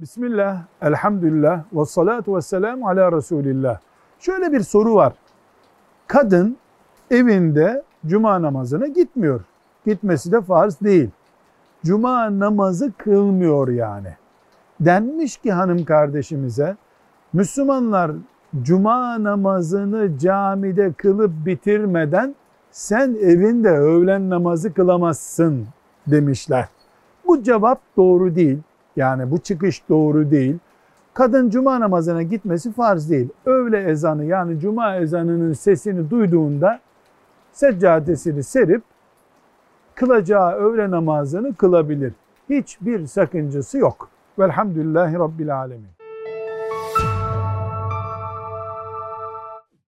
Bismillah, elhamdülillah, ve salatu ve selamu ala Resulillah. Şöyle bir soru var. Kadın evinde cuma namazına gitmiyor. Gitmesi de farz değil. Cuma namazı kılmıyor yani. Denmiş ki hanım kardeşimize, Müslümanlar cuma namazını camide kılıp bitirmeden sen evinde öğlen namazı kılamazsın demişler. Bu cevap doğru değil. Yani bu çıkış doğru değil. Kadın cuma namazına gitmesi farz değil. Öğle ezanı yani cuma ezanının sesini duyduğunda seccadesini serip kılacağı öğle namazını kılabilir. Hiçbir sakıncası yok. Velhamdülillahi Rabbil Alemin.